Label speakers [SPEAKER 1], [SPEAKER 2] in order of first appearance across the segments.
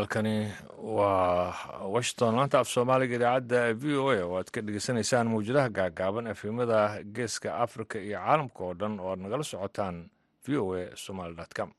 [SPEAKER 1] halkani waa washington. Laanta af soomaaliga idaacadda v o a oo aad ka dhegeysanaysaan mawjadaha gaagaaban efemada geeska africa iyo caalamka oo dhan oo aad nagala socotaan v o a somaly com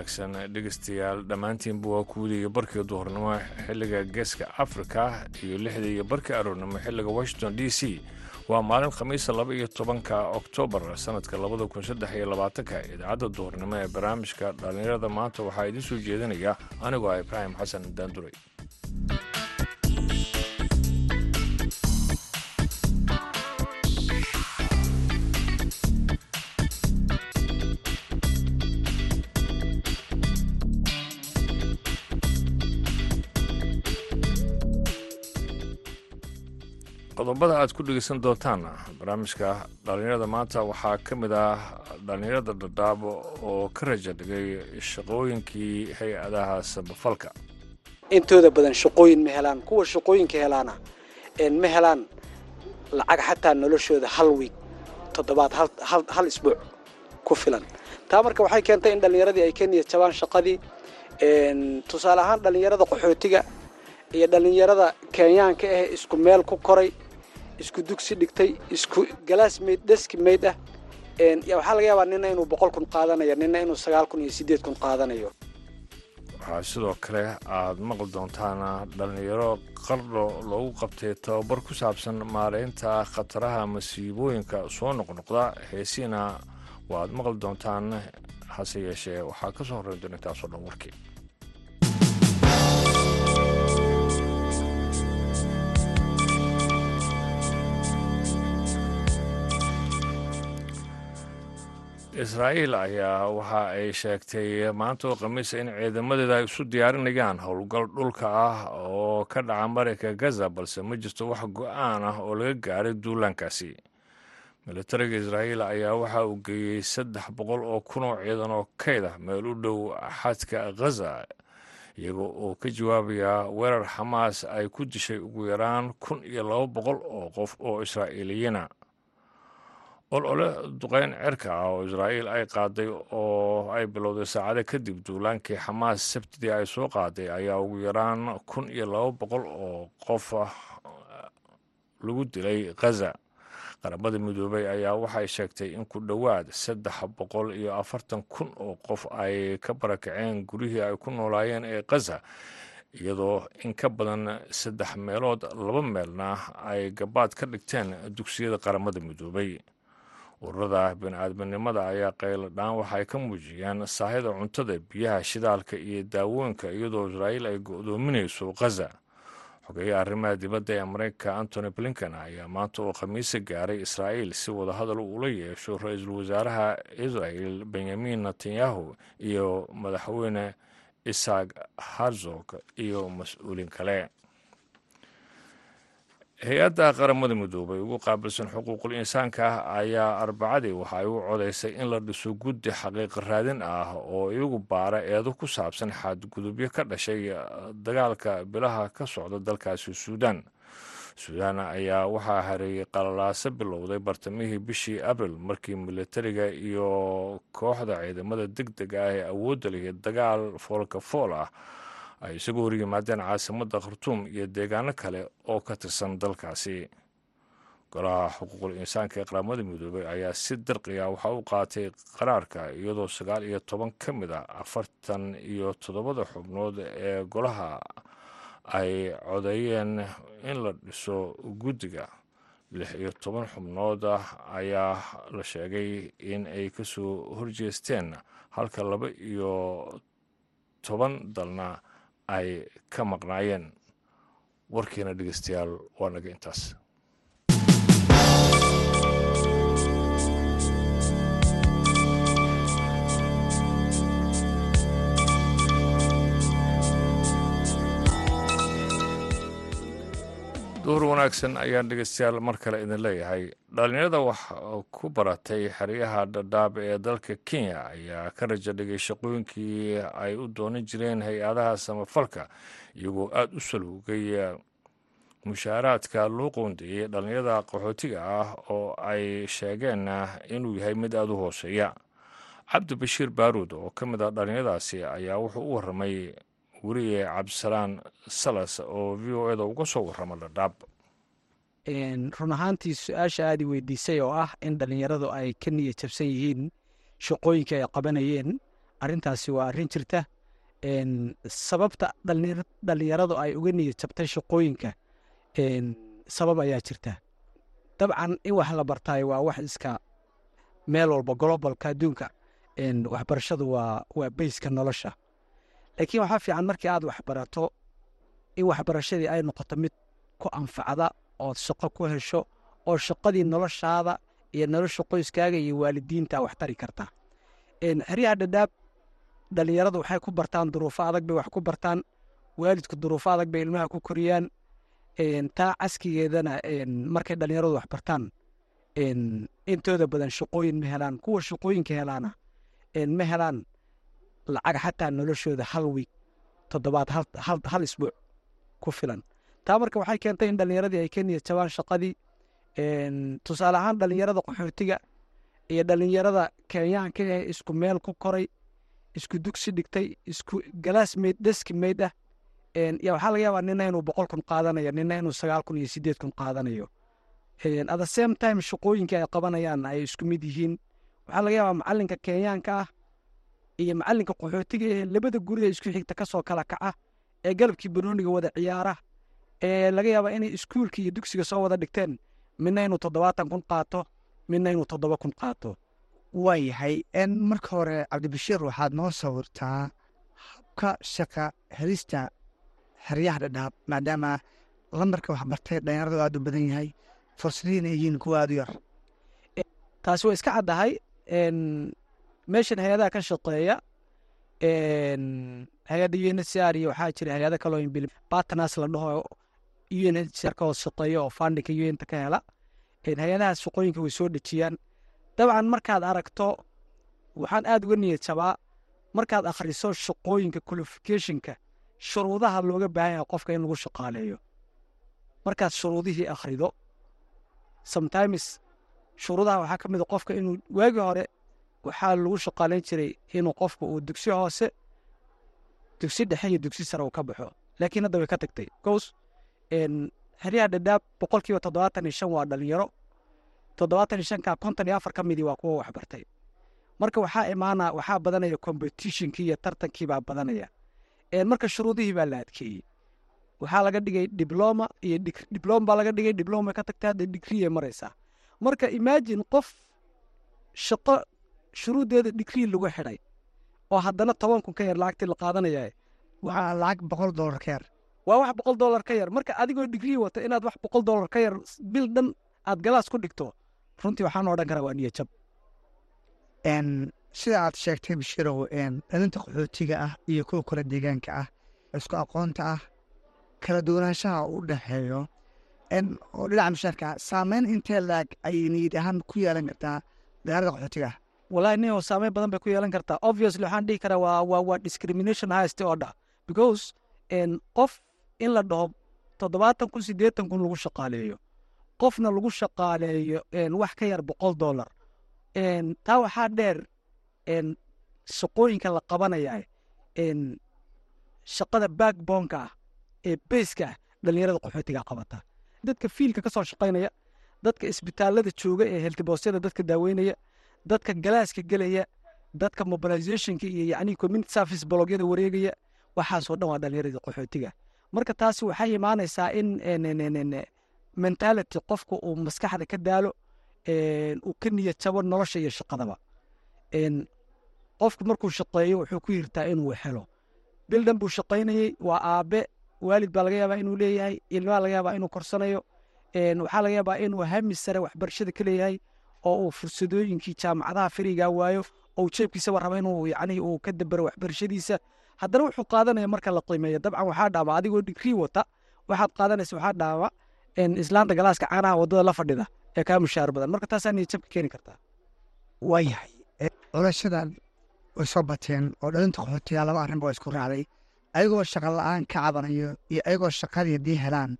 [SPEAKER 1] wanaagsan dhegeystayaal dhammaantiinba waa iyo barkii duhurnimo xilliga geeska afrika iyo lixdii iyo barkii aroornimo xilliga washington d c. Waa maalin khamiisa laba iyo tobanka oktoobar sanadka labada kun saddex iyo labaatanka idaacadda duhurnimo ee barnaamijka dhallinyarada maanta waxaa idiin soo jeedinaya anigoo ah ibraahim xasan daanduray qodobada aad ku dhegeysan doontaan. Barnaamijka dhallinyarada maanta waxaa ka mid ah dhallinyarada dhadhaabo oo ka raja dhigay shaqooyinkii hay'adaha samafalka.
[SPEAKER 2] Intooda badan shaqooyin ma helaan kuwa shaqooyinka helaana ma helaan lacag xataa noloshooda hal wiig toddobaad hal isbuuc ku filan. Taa marka waxay keentay in dhallinyaradii ay ka niyad jabaan shaqadii tusaale ahaan dhallinyarada qaxootiga iyo dhallinyarada kenyaanka ah isku meel ku koray isku dugsi dhigtay isku galaas mayd deski mayd ah. Waxaa laga yaabaa nina inuu boqol kun qaadanayo nina inuu sagaal kun iyo siddeed kun qaadanayo.
[SPEAKER 1] Sidoo kale aad maqli doontaan dhallinyaro qardho loogu qabtay tababar ku saabsan maaraynta khataraha masiibooyinka soo noqnoqda. Heesiina waaad maqli doontaan hase yeeshee. Waxaa ka soo horreyn doona intaasoo dhan warkii israa'iil ayaa waxa ay sheegtay maanta oo khamiisa in ciidamadeeda ay isu diyaarinayaan howlgal dhulka ah oo ka dhaca marayka gaza balse ma jirto wax go'aan ah oo laga gaaray duulaankaasi. Militariga israa'iil ayaa waxa uu geeyey saddex boqol oo kun oo ciidan oo kayd ah meel u dhow xadka ghaza iyagoo oo ka jawaabaya weerar xamaas ay ku dishay ugu yaraan kun iyo laba boqol oo qof oo israa'iiliyana olole duqeyn cirka ah oo israa'iil ay qaaday oo ay bilowday saacado kadib duulaankii xamaas sabtidii ay soo qaaday ayaa ugu yaraan kun iyo laba boqol oo qof lagu dilay khaza qaramada midoobay ayaa waxay sheegtay in ku dhowaad saddex boqol iyo afartan kun oo qof ay ka barakaceen gurihii ay ku noolaayeen ee khaza iyadoo in ka badan saddex meelood laba meelna ay gabaad ka dhigteen dugsiyada qaramada midoobay ururada bini-aadminimada ayaa qayladhaan waxay ka muujiyeen saahida cuntada biyaha shidaalka iyo daawooyinka iyadoo israa'iil ay go-doominayso khaza xogeeya arrimaha dibadda ee mareykanka antony blinken ayaa maanta oo khamiisa gaaray israa'iil si wadahadal ula yeesho ra'iisul wasaaraha israel benyamin netanyahu iyo madaxweyne isaak harzog iyo mas'uuliin kale hay'adda qaramada midoobay ugu qaabilsan xuquuqul insaanka ayaa arbacadii waxa ay u codaysay in la dhiso guddi xaqiiqa raadin ah oo iyagu baara eedo ku saabsan xadgudubyo ka dhashay dagaalka bilaha ka socda dalkaasi suudaan. Suudaan ayaa waxaa hareeyey qalalaaso bilowday bartamihii bishii abril markii militariga iyo kooxda ciidamada deg deg ah ee awoodda lihi dagaal foolka fool ah ay isagu hor yimaadeen caasimadda khartuum iyo deegaano kale oo ka tirsan dalkaasi. Golaha xuquuqul insaanka ee qaramada midoobay ayaa si dirqiya waxa u qaatay qaraarka iyadoo sagaal iyo toban ka mid a afartan iyo toddobada xubnood ee golaha ay codeeyeen in la dhiso guddiga. Lix iyo toban xubnood ayaa la sheegay in ay ka soo horjeesteen halka laba iyo toban dalna ay ka maqnaayeen warkiina dhegeystayaal waa naga intaas duhur wanaagsan ayaan dhegeystayaal mar kale idin leeyahay. Dhalinyarada wax ku baratay xeryaha dhadhaab ee dalka kenya ayaa ka raja dhigay shaqooyinkii ay u doonan jireen hay'adaha samafalka iyagoo aada u salugay mushaaraadka loo qoondeeyey dhalinyarada qaxootiga ah oo ay sheegeen inuu yahay mid aada u hooseeya. Cabdi bashiir baaruud oo ka mid ah dhalinyaradaasi ayaa wuxuu u waramay weriye cabdisalaan salas oo v o eda uga soo warrama dhadhaab
[SPEAKER 2] run ahaantii su'aasha aad i weydiisay oo ah in dhallinyaradu ay ka niya jabsan yihiin shaqooyinka ay qabanayeen arrintaasi waa arrin jirta. Sababta dhallinyaradu ay uga niya jabtay shaqooyinka sabab ayaa jirta. Dabcan in wax la bartaayo waa wax iska meel walba globalka adduunka. Waxbarashadu waa waa nolosha laakiin waxaa fiican markii aad waxbarato in waxbarashadii ay noqoto mid ku anfacda ood shaqo ku hesho oo shaqadii noloshaada iyo nolosha qoyskaaga iyo waalidiinta wax tari karta. Xeryaha dhadhaab dhallinyaradu waxay ku bartaan duruufo adag bay wax ku bartaan waalidku duruufo adag bay ilmaha ku koriyaan. Taa caskigeedana markay dhallinyaradu wax intooda badan shaqooyin ma helaan kuwa shaqooyinka helaana ma helaan lacag xataa noloshooda hal wiig toddobaad hal isbuuc ku filan. Taa marka waxay keentay in dhallinyaradii ay ka niyad jabaan shaqadii tusaale ahaan dhallinyarada qaxootiga iyo dhallinyarada kenyaanka ee isku meel ku koray isku dugsi dhigtay isku galaas meyd deski meyd ah ya waxaa laga yaabaa nina inuu boqol kun qaadanayo nina inuu sagaal kun iyo sideed kun qaadanayo. At the same time shaqooyinka ay qabanayaan ay isku mid yihiin. Waxaa laga yaabaa macalinka kenyaanka ah iyo macalinka qaxootiga ee labada guri ee isku xigta ka soo kala kaca ee galabkii banooniga wada ciyaara ee laga yaabaa inay iskuulka iyo dugsiga soo wada dhigteen. Midna inuu toddobaatan kun qaato midna inuu toddoba kun qaato.
[SPEAKER 3] Waayahay marka hore cabdibashiir waxaad noo sawirtaa habka shaqa helista xeryaha dhadhaab maadaama lambarka waxbartay dhalinyaradu aad u badan yahay fursadihiina yihiin kuwa aad u yar.
[SPEAKER 2] Taasi waa iska caddahay meeshan hay'adaha ka shaqeeya hay'adda u n h r iyo waxaa jira hay'ada kaloo batnas la dhaho u n h r ka hoos shaqeeya oo fundinka u nta ka hela. Hay'adahaas shaqooyinka way soo dhejiyaan. Dabcan markaad aragto waxaan aad uga niyad jabaa markaad akhriso shaqooyinka qualificationka shuruudaha looga baahan yahay qofka in lagu shaqaaleeyo. Markaad shuruudihii akhrido sometimes shuruudaha waxaa ka mid a qofka inuu waagii hore waxaa lagu shaqaalayn jiray inuu qofka uu dugsi hoose dugsi dhexe iyo dugsi sare uu ka baxo. Laakiin hadda way ka tagtay. Bcause xeryaha dhadhaab boqol kiiba toddobaatan iyo shan waa dhalinyaro toddobaatan iyo shanka konton iyo afar midii waa kuwa waxbartay. Marka waxaa imaana waxaa badanaya competitionkii iyo tartankii badanaya. Marka shuruudihii baa la adkeeyey. Waxaa laga dhigay dibloma iyo diblom baa laga dhigay dibloma ka tagtay hadda digriye maraysaa. Marka imagine qof shaqo shuruuddeeda digrii lagu xidhay oo haddana toban kun ka yar lacagtii la qaadanaya
[SPEAKER 3] waa lacag boqol dollar ka yar.
[SPEAKER 2] Waa wax boqol dollar ka yar. Marka adigoo digrii wata inaad wax boqol dollar ka yar bil dhan aad galaas ku dhigto runtii waxaan odhan karaa waa niya jab.
[SPEAKER 3] Sida aad sheegtay bashirow dhalinta qaxootiga ah iyo kuwa kale deegaanka ah isku aqoonta ah kala duwanaanshaha u dhexeeyo oo dhinaca mushaarka saameyn intee laag ayay niyad ahaan ku yeelan kartaa dagaalada qaxootiga ah
[SPEAKER 2] wallahi nin oo saameyn badan bay ku yeelan kartaa obviously waxaan dhihi karaa waa discrimination highest order because qof in la dhaho toddobaatan kun siddeetan kun lagu shaqaaleeyo. Qofna lagu shaqaaleeyo wax ka yar boqol dollar. Taa waxaa dheer shaqooyinka la qabanaya shaqada backbonka ah ee beyska ah dhallinyarada qaxootiga qabata. Dadka fiilka ka soo shaqaynaya dadka isbitaalada jooga ee heltiboosyada dadka daaweynaya dadka galaaska gelaya dadka mobilizationka iyo yacni community service blogyada wareegaya waxaasoo dhan waa dhallinyarada qaxootiga. Marka taasi waxay imaanaysaa in mentality qofka uu maskaxda ka daalo uu ka niyad nolosha iyo shaqadaba. Qofku markuu shaqeeyo wuxuu ku yirtaa inuu helo. Bildan buu shaqaynayey waa aabe waalid baa laga yaabaa inuu leeyahay ilmaa laga yaabaa inuu korsanayo waxaa laga yaabaa inuu hami sare waxbarashada ka leeyahay oo uu fursadooyinkii jaamacadaha firigaa waayo oo jeebkiisaba raba inuu yacni uu ka dabero waxbarashadiisa. Haddana wuxuu qaadanaya marka la qiimeeyo. Dabcan waxaa dhaama adigoo digrii wata. Waxaad qaadanaysa waxaa dhaama islaanta galaaska caanaha waddada la fadhida ee kaa mushaar badan. Marka taasaa niyadjabka keeni kartaa
[SPEAKER 3] waayahay culashadan way soo bateen oo dhalinta qaxootiga laba arrinba waa isku raacday. Ayagoo shaqa la'aan ka cabanayo iyo ayagoo shaqadii haddii helaan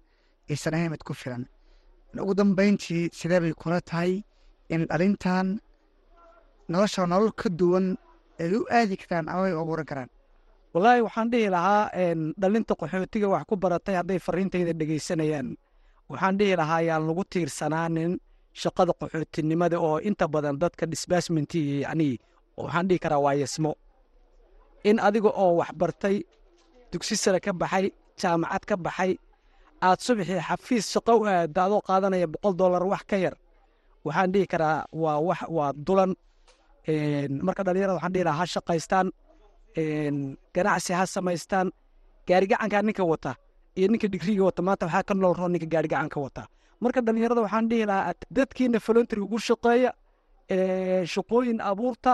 [SPEAKER 3] aysan ahayn mid ku filan. Ugu dambeyntii sidee bay kula tahay in dhalintan nolosha nolol ka duwan ay u aadi karaan ama ay abuuran karaan.
[SPEAKER 2] Wallaahi waxaan dhihi lahaa dhalinta qaxootiga wax ku baratay hadday fariintayda dhegeysanayaan. Waxaan dhihi lahaa yaan lagu tiirsanaanin shaqada qaxootinimada oo inta badan dadka disbasmenti yani waxaan dhihi karaa waa yasmo. In adiga oo wax bartay dugsi sare ka baxay jaamacad ka baxay aad subaxii xafiis shaqo u aada qaadanaya boqol dollar wax ka yar waxaan dhihi karaa waa wax waa dulan. Marka dhalinyarada waxaan dhihi lahaa ha shaqaystaan. Ganacsi ha samaystaan. Gaarigacankaa ninka wata iyo ninka digriga wata maanta waxaa ka nool roo ninka gaarigacanka wata. Marka dhalinyarada waxaan dhihi lahaa dadkiina voluntary ugu shaqeeya shaqooyin abuurta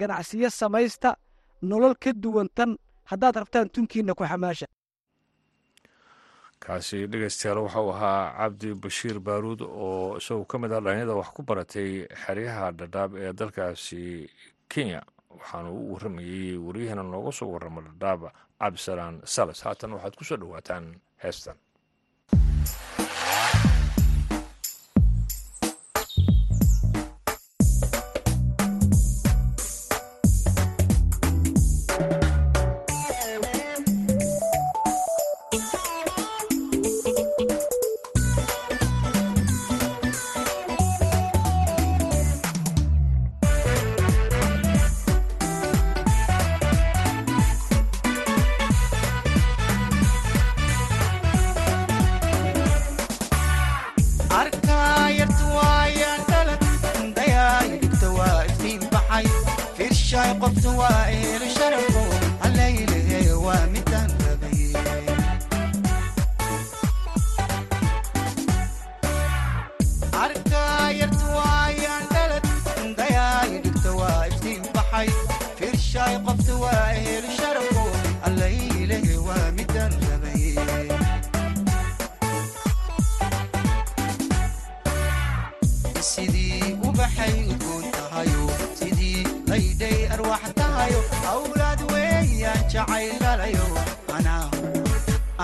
[SPEAKER 2] ganacsiyo samaysta nolol ka duwan tan haddaad rabtaan tunkiina ku xamaasha
[SPEAKER 4] kaasi dhegeystayaal waxau ahaa cabdi bashiir baaruud oo isagu ka mid ah dhalinyada wax ku baratay xeryaha dhadhaab ee dalkaasi kenya. Waxaanu u warramayey waryaheena nooga soo warrama dhadhaab cabdisalaan salas. Haatan waxaad ku soo dhowaataan heestan qabto waa iil sharaf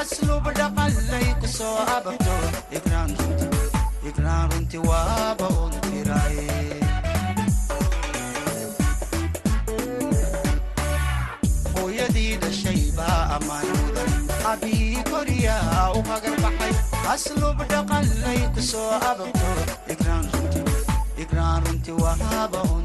[SPEAKER 4] aslub dhaqanlay ku soo ababto igraan runti waaba un tiray hooyadii dhashay baa ammaan mudan abii koriyaa u magar baxay aslub dhaqanlay ku soo ababto igraan runti waaba un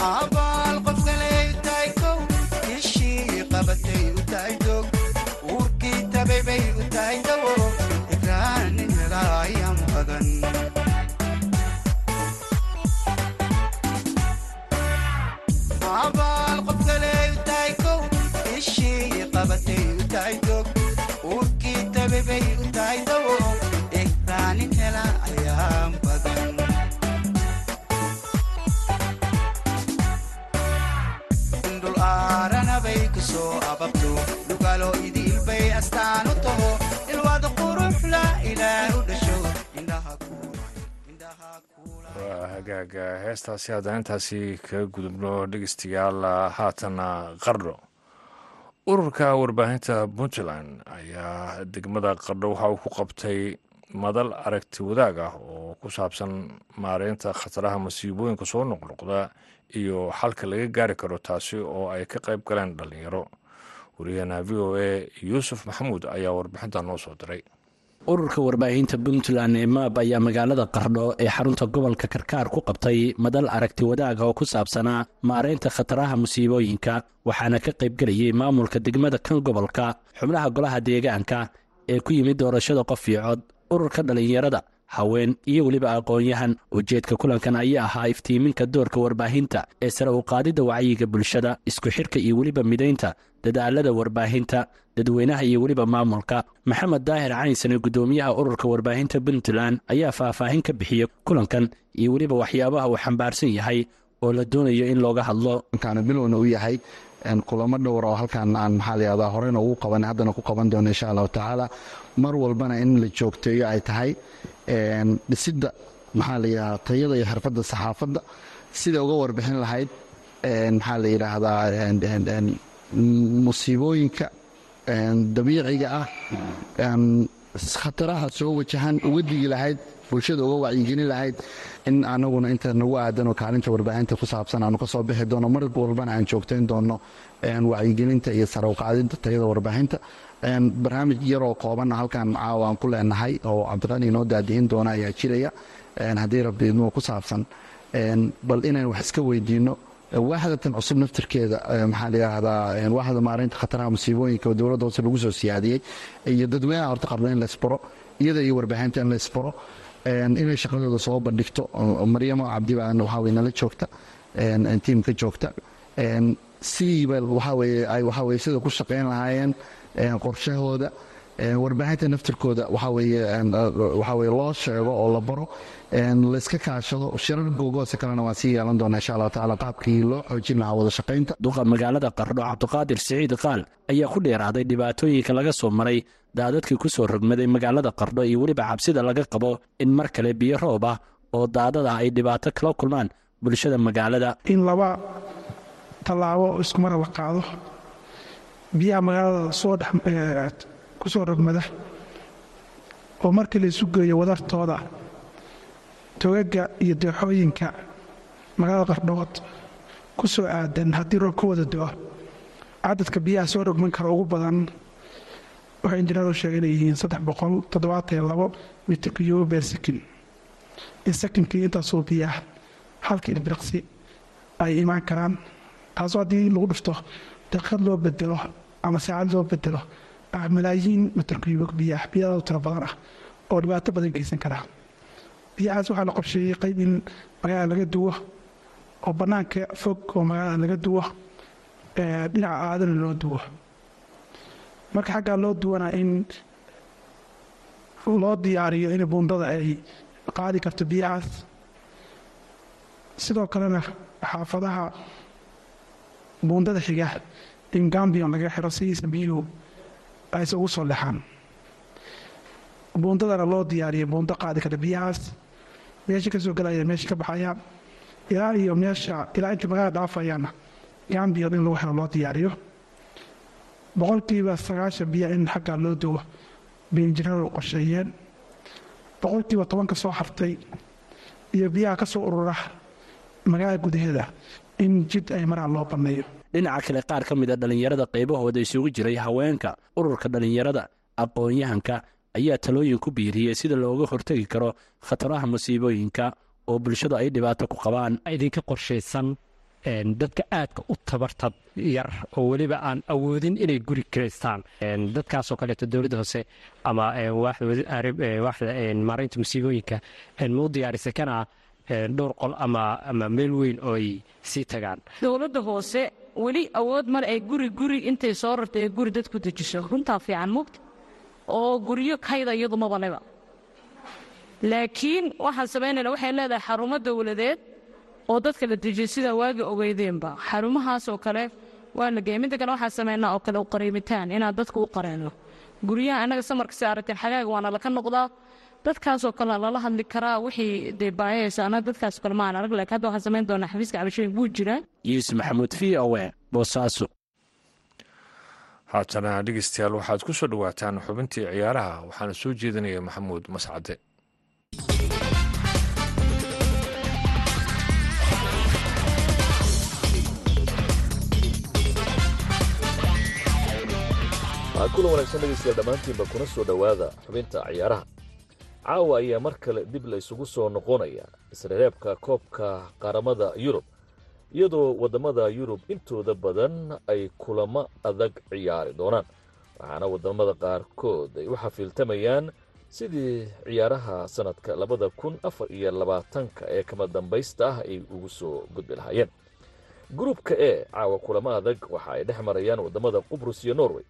[SPEAKER 4] hagaaga heestaasi haddaan intaasi kaga gudubno dhegeystayaal haatana qardho ururka warbaahinta puntland ayaa degmada qardho waxa uu ku qabtay
[SPEAKER 1] madal aragti wadaag ah oo ku saabsan maareynta khataraha masiibooyinka soo noqnoqda iyo xalka laga gaari karo taasi oo ay ka qayb galeen dhallinyaro wariyahana v o a yuusuf maxamuud ayaa warbixinta noo soo diray
[SPEAKER 5] ururka warbaahinta puntland ee maab ayaa magaalada qardho ee xarunta gobolka karkaar ku qabtay madal aragti wadaaga oo ku saabsanaa maareynta khataraha musiibooyinka waxaana ka qaybgelayay maamulka degmada kan gobolka xubnaha golaha deegaanka ee ku yimid doorashada qof cod. Ururka dhallinyarada haween iyo weliba aqoon-yahan ujeedka kulankan ayaa ahaa iftiiminka doorka warbaahinta ee sare u qaadidda wacyiga bulshada isku xidhka iyo weliba midaynta dadaalada warbaahinta dadweynaha iyo weliba maamulka. Maxamed daahir caynsane guddoomiyaha ururka warbaahinta puntland ayaa faahfaahin ka bixiyey kulankan iyo weliba waxyaabaha uu xambaarsan yahay oo la doonayo in looga hadlo.
[SPEAKER 6] Kaana bilowna u yahay kulamo dhowr oo halkan aan maxaa horeyna ugu qaban haddana ku qaban doono insha allahu tacaala. Mar walbana in la joogteeyo ay tahay dhisidda maxaa layidhahdaa tayada iyo xirfadda saxaafadda. Sida uga warbixin lahayd maxaa la yidhaahdaa musiibooyinka dabiiciga ah. Khataraha soo wajahan uga digi lahayd bulshada uga wacyigelin lahayd in anaguna inta nagu aadanoo kaalinta warbaahinta ku saabsan aanu ka soo bixi doono mar walbana aan joogtayn doono wacyigelinta iyo sarawqaadinta tayada warbaahinta. Barnaamij yaroo koobanna halkan caawa aan ku leenahay oo cabdiqani inoo daadihin doona ayaa jiraya. Haddii rabbiidnuu ku saabsan bal inaan wax iska weydiinno waaxdatan cusub naftirkeeda maxaa layidhaahdaa waaxda maareynta khataraha musiibooyinka oo dowladda hoose lagu soo siyaadiyey iyo dadweynaha horta qardo in la isbaro iyada iyo warbaahinta in la isbaro inay shaqadooda soo bandhigto maryamo cabdi baa waxaa weye nala joogta tiimka joogta siiba waxaa weye ay waxaa weye sida ku shaqayn lahaayeen qorshahooda warbaahinta naftirkooda waxaa weye waxaa weye loo sheego oo la baro layska kaashado. Shirar googoose kalena waan sii yeelan doonaa insha allahu tacala qaabkii loo xoojin lahaa wada shaqaynta.
[SPEAKER 5] Duqa magaalada qardho cabdiqaadir siciid qaal ayaa ku dheeraaday dhibaatooyinka laga soo maray daadadkii ku soo rogmaday magaalada qardho iyo weliba cabsida laga qabo in mar kale biyo roob ah oo daadada ay dhibaato kala kulmaan bulshada magaalada.
[SPEAKER 7] In laba tallaabo iskumara la qaado. Biyaha magaalada soo ku soo rogmada oo markii la isu geeyo wadartooda togaga iyo dooxooyinka magaalada qardhood ku soo aadan haddii roob ka wada do-o cadadka biyaha soo rogman kara ugu badan waxay injineeru sheegay inay yihiin mitir kiyubo beer sakin. In sakinkii intaasoo biyaah halkii ilbiriqsi ay imaan karaan taasoo haddii lagu dhifto daqiiqad loo bedelo ama saacad loo bedelo malaayiin biyaah biyadoo tiro badan ah oo dhibaato badan geysan karaa biyahaas waxaa la qorsheeyey qayb in magaalada laga duwo oo bannaanka fog oo magaalada laga duwo dhinaca aadana loo duwo. Marka xaggaa loo duwanaa in loo diyaariyo in buundada ay qaadi karto biyahaas sidoo kalena xaafadaha buundada xiga in gambion laga xiro sidiisa biyuhu ayse ugu soo lexaan buundadana loo diyaariyo buundo qaadi karta biyahaas. Meesha ka soo galaya meesha ka baxaya ilaa iyo meesha ilaa inta magaalada dhaafayaana gambion in lagu xiro loo diyaariyo. Boqolkiiba sagaashan biya in xaggaa loo duwo bay injineeru qorsheeyeen boqolkiiba tobanka soo hartay iyo biyaha ka soo urura magaalada gudaheeda in jid ay maraan loo banneeyo
[SPEAKER 5] dhinaca kale qaar ka mid a dhallinyarada qaybahooda isugu jiray haweenka ururka dhallinyarada aqoon-yahanka ayaa talooyin ku biiriyey sida looga hortegi karo khataraha musiibooyinka oo bulshadu ay dhibaato ku qabaan.
[SPEAKER 8] Idinka qorshaysan dadka aadka u tabartab yar oo weliba aan awoodin inay guri kiraystaan. Dadkaasoo kaleeto dowladda hoose ama waaxda maareynta musiibooyinka mau diyaarisay kana dhowr qol ama meel weyn oo ay sii tagaan?
[SPEAKER 9] Dowladda hoose weli awood male ay guri guri intay soo rartay ee guri dadku dejiso. Runtaa fiican mugta oo guryo kayda iyadu mabaneba laakiin waxaan samaynayna waxay leedahay xarumo dowladeed oo dadka la dejiyay sidaa waagi ogeydeenba. Xarumahaasoo kale waa la geeyay. Midda kale waxaan samaynaa oo kale u qariimitaan inaan dadka u qareenno guryaha annaga samarka si aragteen xagaaga waana laka noqdaa dadkaasoo kale lala hadli karaa wixii dee baayaysa annaga dadkaasoo kale maan arag laakiin hadda waxaan samayn doonaa xafiiska cabashooyin wuu jiraa
[SPEAKER 5] yuusuf maxamuud v o e boosaaso
[SPEAKER 1] haatana dhegeystayaal waxaad ku soo dhowaataan xubintii ciyaaraha. Waxaana soo jeedinaya maxamuud mascade.
[SPEAKER 10] Kulan wanaagsan dhegeystayaal dhammaantiinba kuna soo dhowaada xubinta ciyaaraha caawa ayaa mar kale dib la isugu soo noqonaya isrereebka koobka qaramada yurub iyadoo waddamada yurub intooda badan ay kulamo adag ciyaari doonaan. Waxaana waddamada qaarkood ay u xafiiltamayaan sidii ciyaaraha sannadka labada kun afar iyo labaatanka ee kama dambaysta ah ay ugu soo gudbi lahaayeen. Gruubka e caawa kulamo adag waxa ay dhex marayaan waddamada qubrus iyo norway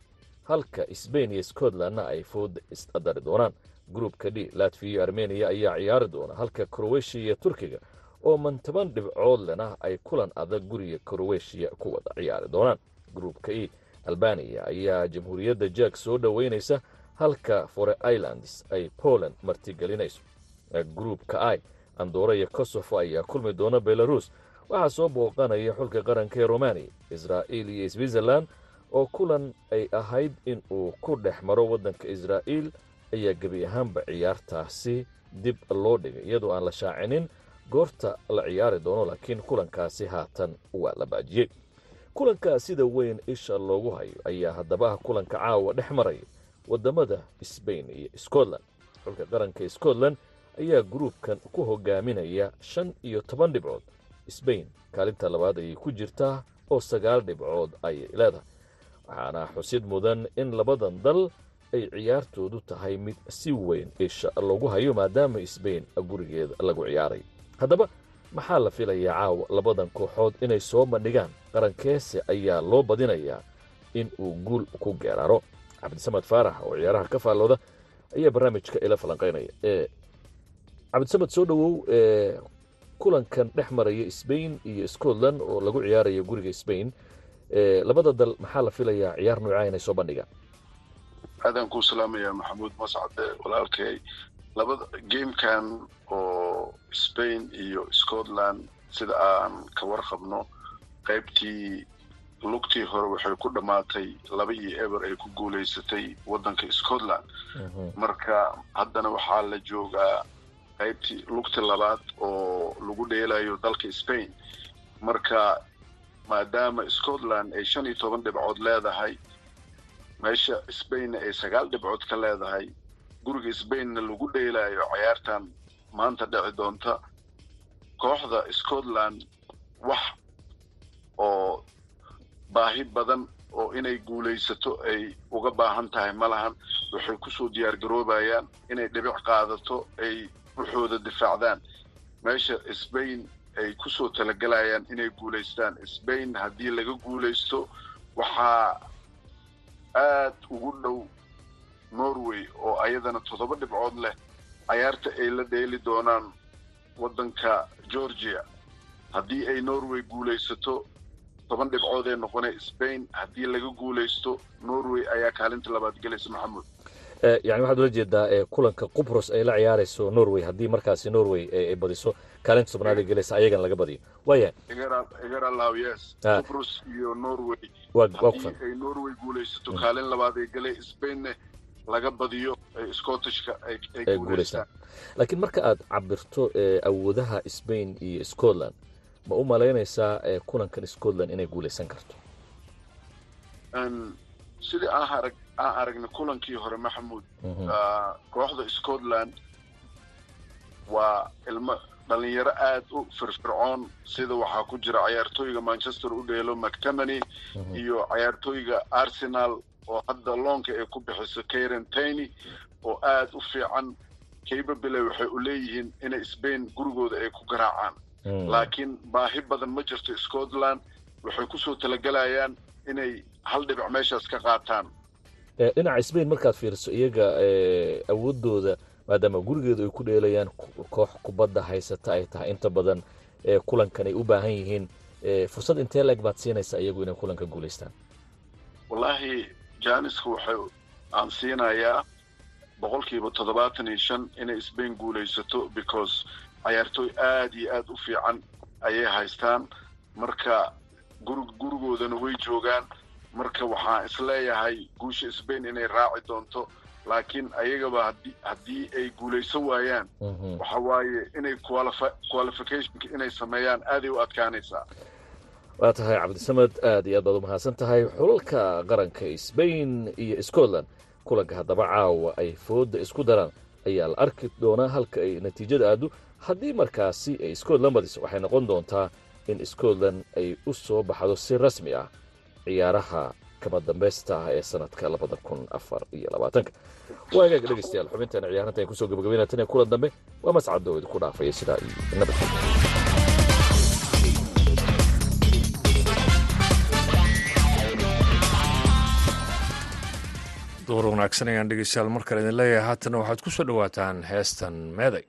[SPEAKER 10] halka sbain iyo scotlandna ay food isdari doonaan gruubka d latviya iyo armeniya ayaa ciyaari doona halka kroweshiya iyo turkiga oo mantoban dhibcood lena ay kulan adag guriga kroweshiya ku wada ciyaari doonaan. Gruubka e albaniya ayaa jamhuuriyadda jack soo dhoweynaysa halka fore islands ay poland martigelinayso. Gruubka i andora iyo kosofo ayaa kulmi doona belarus waxaa soo booqanaya xulka qaranka ee romaniya israa'iil iyo switzerland oo kulan ay ahayd in uu ku dhex maro waddanka israa'iil ayaa gebi ahaanba ciyaartaasi dib loo dhigay iyadoo aan la shaacinin goorta la ciyaari doono laakiin kulankaasi haatan waa la baajiyey. Kulankaa sida weyn isha loogu hayo ayaa haddaba kulanka caawa dhex maraya waddamada sbain iyo scotland. Xulka qaranka scotland ayaa gruubkan ku hogaaminaya shan iyo toban dhibcood. Sbain kaalinta labaad ayay ku jirtaa oo sagaal dhibcood ayay leedahay. Waxaana xusid mudan in labadan dal ay ciyaartoodu tahay mid si weyn isha lagu hayo maadaama sbain gurigeeda lagu ciyaaray. Haddaba maxaa la filayaa caawa labadan kooxood inay soo bandhigaan? Qarankeese ayaa loo badinayaa in uu guul ku geeraaro cabdisamad faarax oo ciyaaraha ka faallooda ayaa barnaamijka ila falanqaynaya cabdisamad soo dhowow kulankan dhex maraya sbain iyo scotland oo lagu ciyaarayo guriga sbain labada dal maxaa la filayaa ciyaar noocaa inay soo bandhigaan
[SPEAKER 11] aadaan kuu salaamaya maxamuud mascade walaalkay labada gamekan oo spain iyo scotland sida aan ka warqabno qaybtii lugtii hore waxay ku dhammaatay laba iyo eber ay ku guulaysatay waddanka scotland. Marka haddana waxaa la joogaa qaybtii lugtii labaad oo lagu dheelayo dalka spain. Marka maadaama scotland ay shan iyo toban dhibcood leedahay meesha spainna ay sagaal dhibcood ka leedahay guriga spainna lagu dheelaayo cayaartan maanta dhici doonta kooxda scotland wax oo baahi badan oo inay guulaysato ay uga baahan tahay ma lahan waxay ku soo diyaar garoobayaan inay dhibic qaadato ay wuxooda difaacdaan. Meesha spain ay ku soo talagelayaan inay guulaystaan. Spain haddii laga guulaysto waxaa aad ugu dhow norway oo ayadana toddoba dhibcood leh cayaarta ay la dheeli doonaan waddanka georgia. Haddii ay norway guulaysato toban dhibcood ee noqonay spain. Haddii laga guulaysto norway ayaa kaalinta labaad gelaysa maxamuud
[SPEAKER 10] yani waxaad ula jeedaa kulanka qubros ay la ciyaarayso norway. Haddii markaasi norway ay badiso kaalinta tobnaad ay gelaysa ayagana laga badiyo. Waaya
[SPEAKER 11] igaralawyes
[SPEAKER 10] Ah.
[SPEAKER 11] qubros iyo norway. Haddii ay norway guulaysato kaalin labaad ay galay spainne laga badiyo ay scottishka ay ay
[SPEAKER 10] ay
[SPEAKER 11] guulaystaan
[SPEAKER 10] laakiin marka aad cabirto eh, awoodaha spain iyo scotland ma u malaynaysaa eh, kulankan scotland inay guulaysan karto?
[SPEAKER 11] Sidii aan arag aan aragnay kulankii hore maxamuud
[SPEAKER 10] Mhm.
[SPEAKER 11] kooxda scotland waa ilmo dhalinyaro aad u firfircoon sida waxaa ku jira cayaartooyga manchester u dheelo mctomany
[SPEAKER 10] Mhm.
[SPEAKER 11] iyo cayaartooyga arsenal oo hadda loonka ay ku bixiso karen tiny oo aad u fiican capable waxay u leeyihiin inay spain gurigooda ay ku garaacaan
[SPEAKER 10] Mm.
[SPEAKER 11] laakiin baahi badan ma jirto scotland waxay ku soo talagelayaan inay hal dhibic meeshaas ka qaataan
[SPEAKER 10] dhinaca spain markaad fiiriso iyaga eh, awoodooda maadaama gurigeedu ay ku dheelayaan koox kubadda haysata ay tahay inta badan eh, kulankan ay u baahan yihiin eh, fursad intee leeg baad siinaysaa iyagu inay kulanka guulaystaan
[SPEAKER 11] wallaahi janiska waxay aan siinayaa boqolkiiba toddobaatan iyo shan inay spain guulaysato because cayaartooy aad iyo aad u fiican ayay haystaan. Marka guri gurigoodana way joogaan marka waxaan is leeyahay guusha sbain inay raaci doonto laakiin ayagaba haddii ay guulaysan waayaan waxa waaye inay qualificationka inay sameeyaan aaday u adkaanaysaa.
[SPEAKER 10] Waa tahay cabdisamed aad iyo aad baad u mahadsan tahay xulalka qaranka sbain iyo scotland. Kulanka haddaba caawa ay fooda isku daraan ayaa la arki doonaa halka ay natiijada aadu haddii markaasi ay scotland badiso. Waxay noqon doontaa in scotland ay u soo baxdo si rasmi ah ciyaaraha kama dambaysta ah ee sanadka labada kun afar iyo labaatanka. Waa hagaag dhegeystayaal xubinteena ciyaaranta ku soo gabagabayna tan kulan dambe. Waa mascadoo idinku dhaafaya sidaa iyo nabad
[SPEAKER 4] duur wanaagsan ayaan dhegeystayaal mar kale idin leeyahay. Haatana waxaad ku soo dhowaataan heestan meeday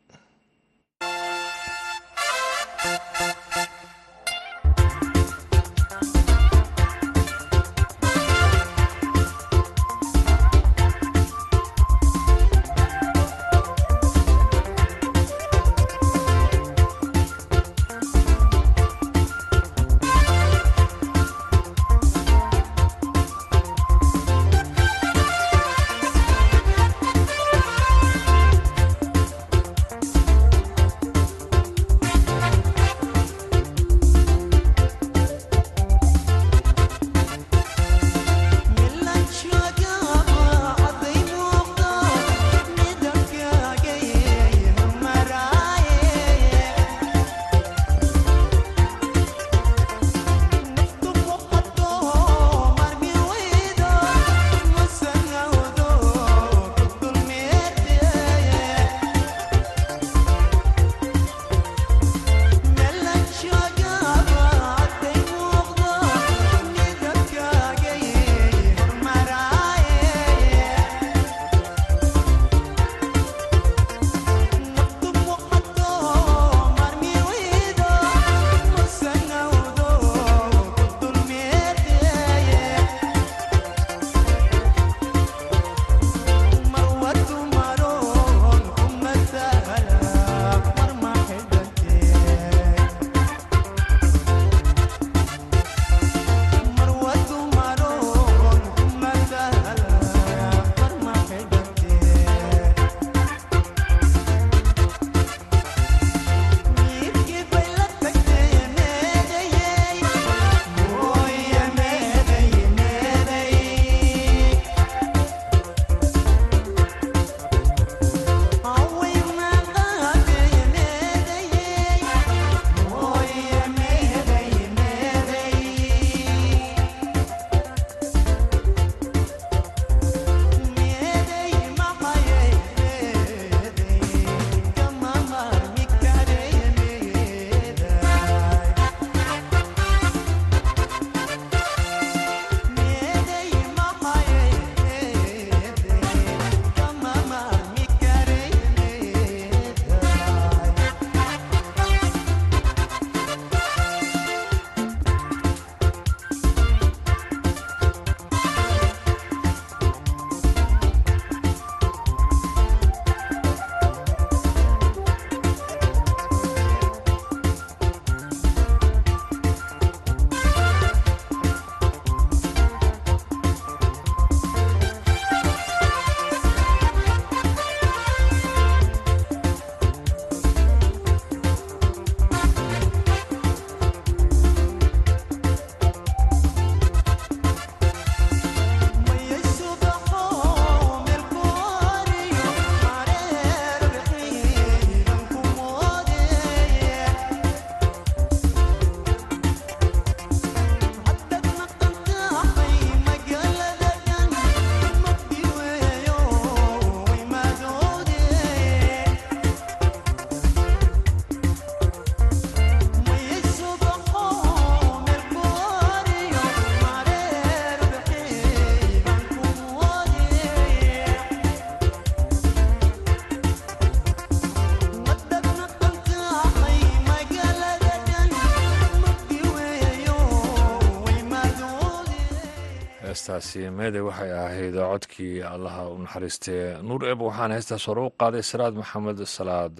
[SPEAKER 4] meede waxay ahayd codkii allaha u naxariistee nuur eb waxaana heestaas hore u qaaday siraad maxamed salaad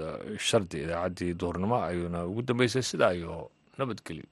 [SPEAKER 4] shardi idaacaddii duhurnimo ayuuna ugu dambeysay. Sidaa iyo nabadgelyo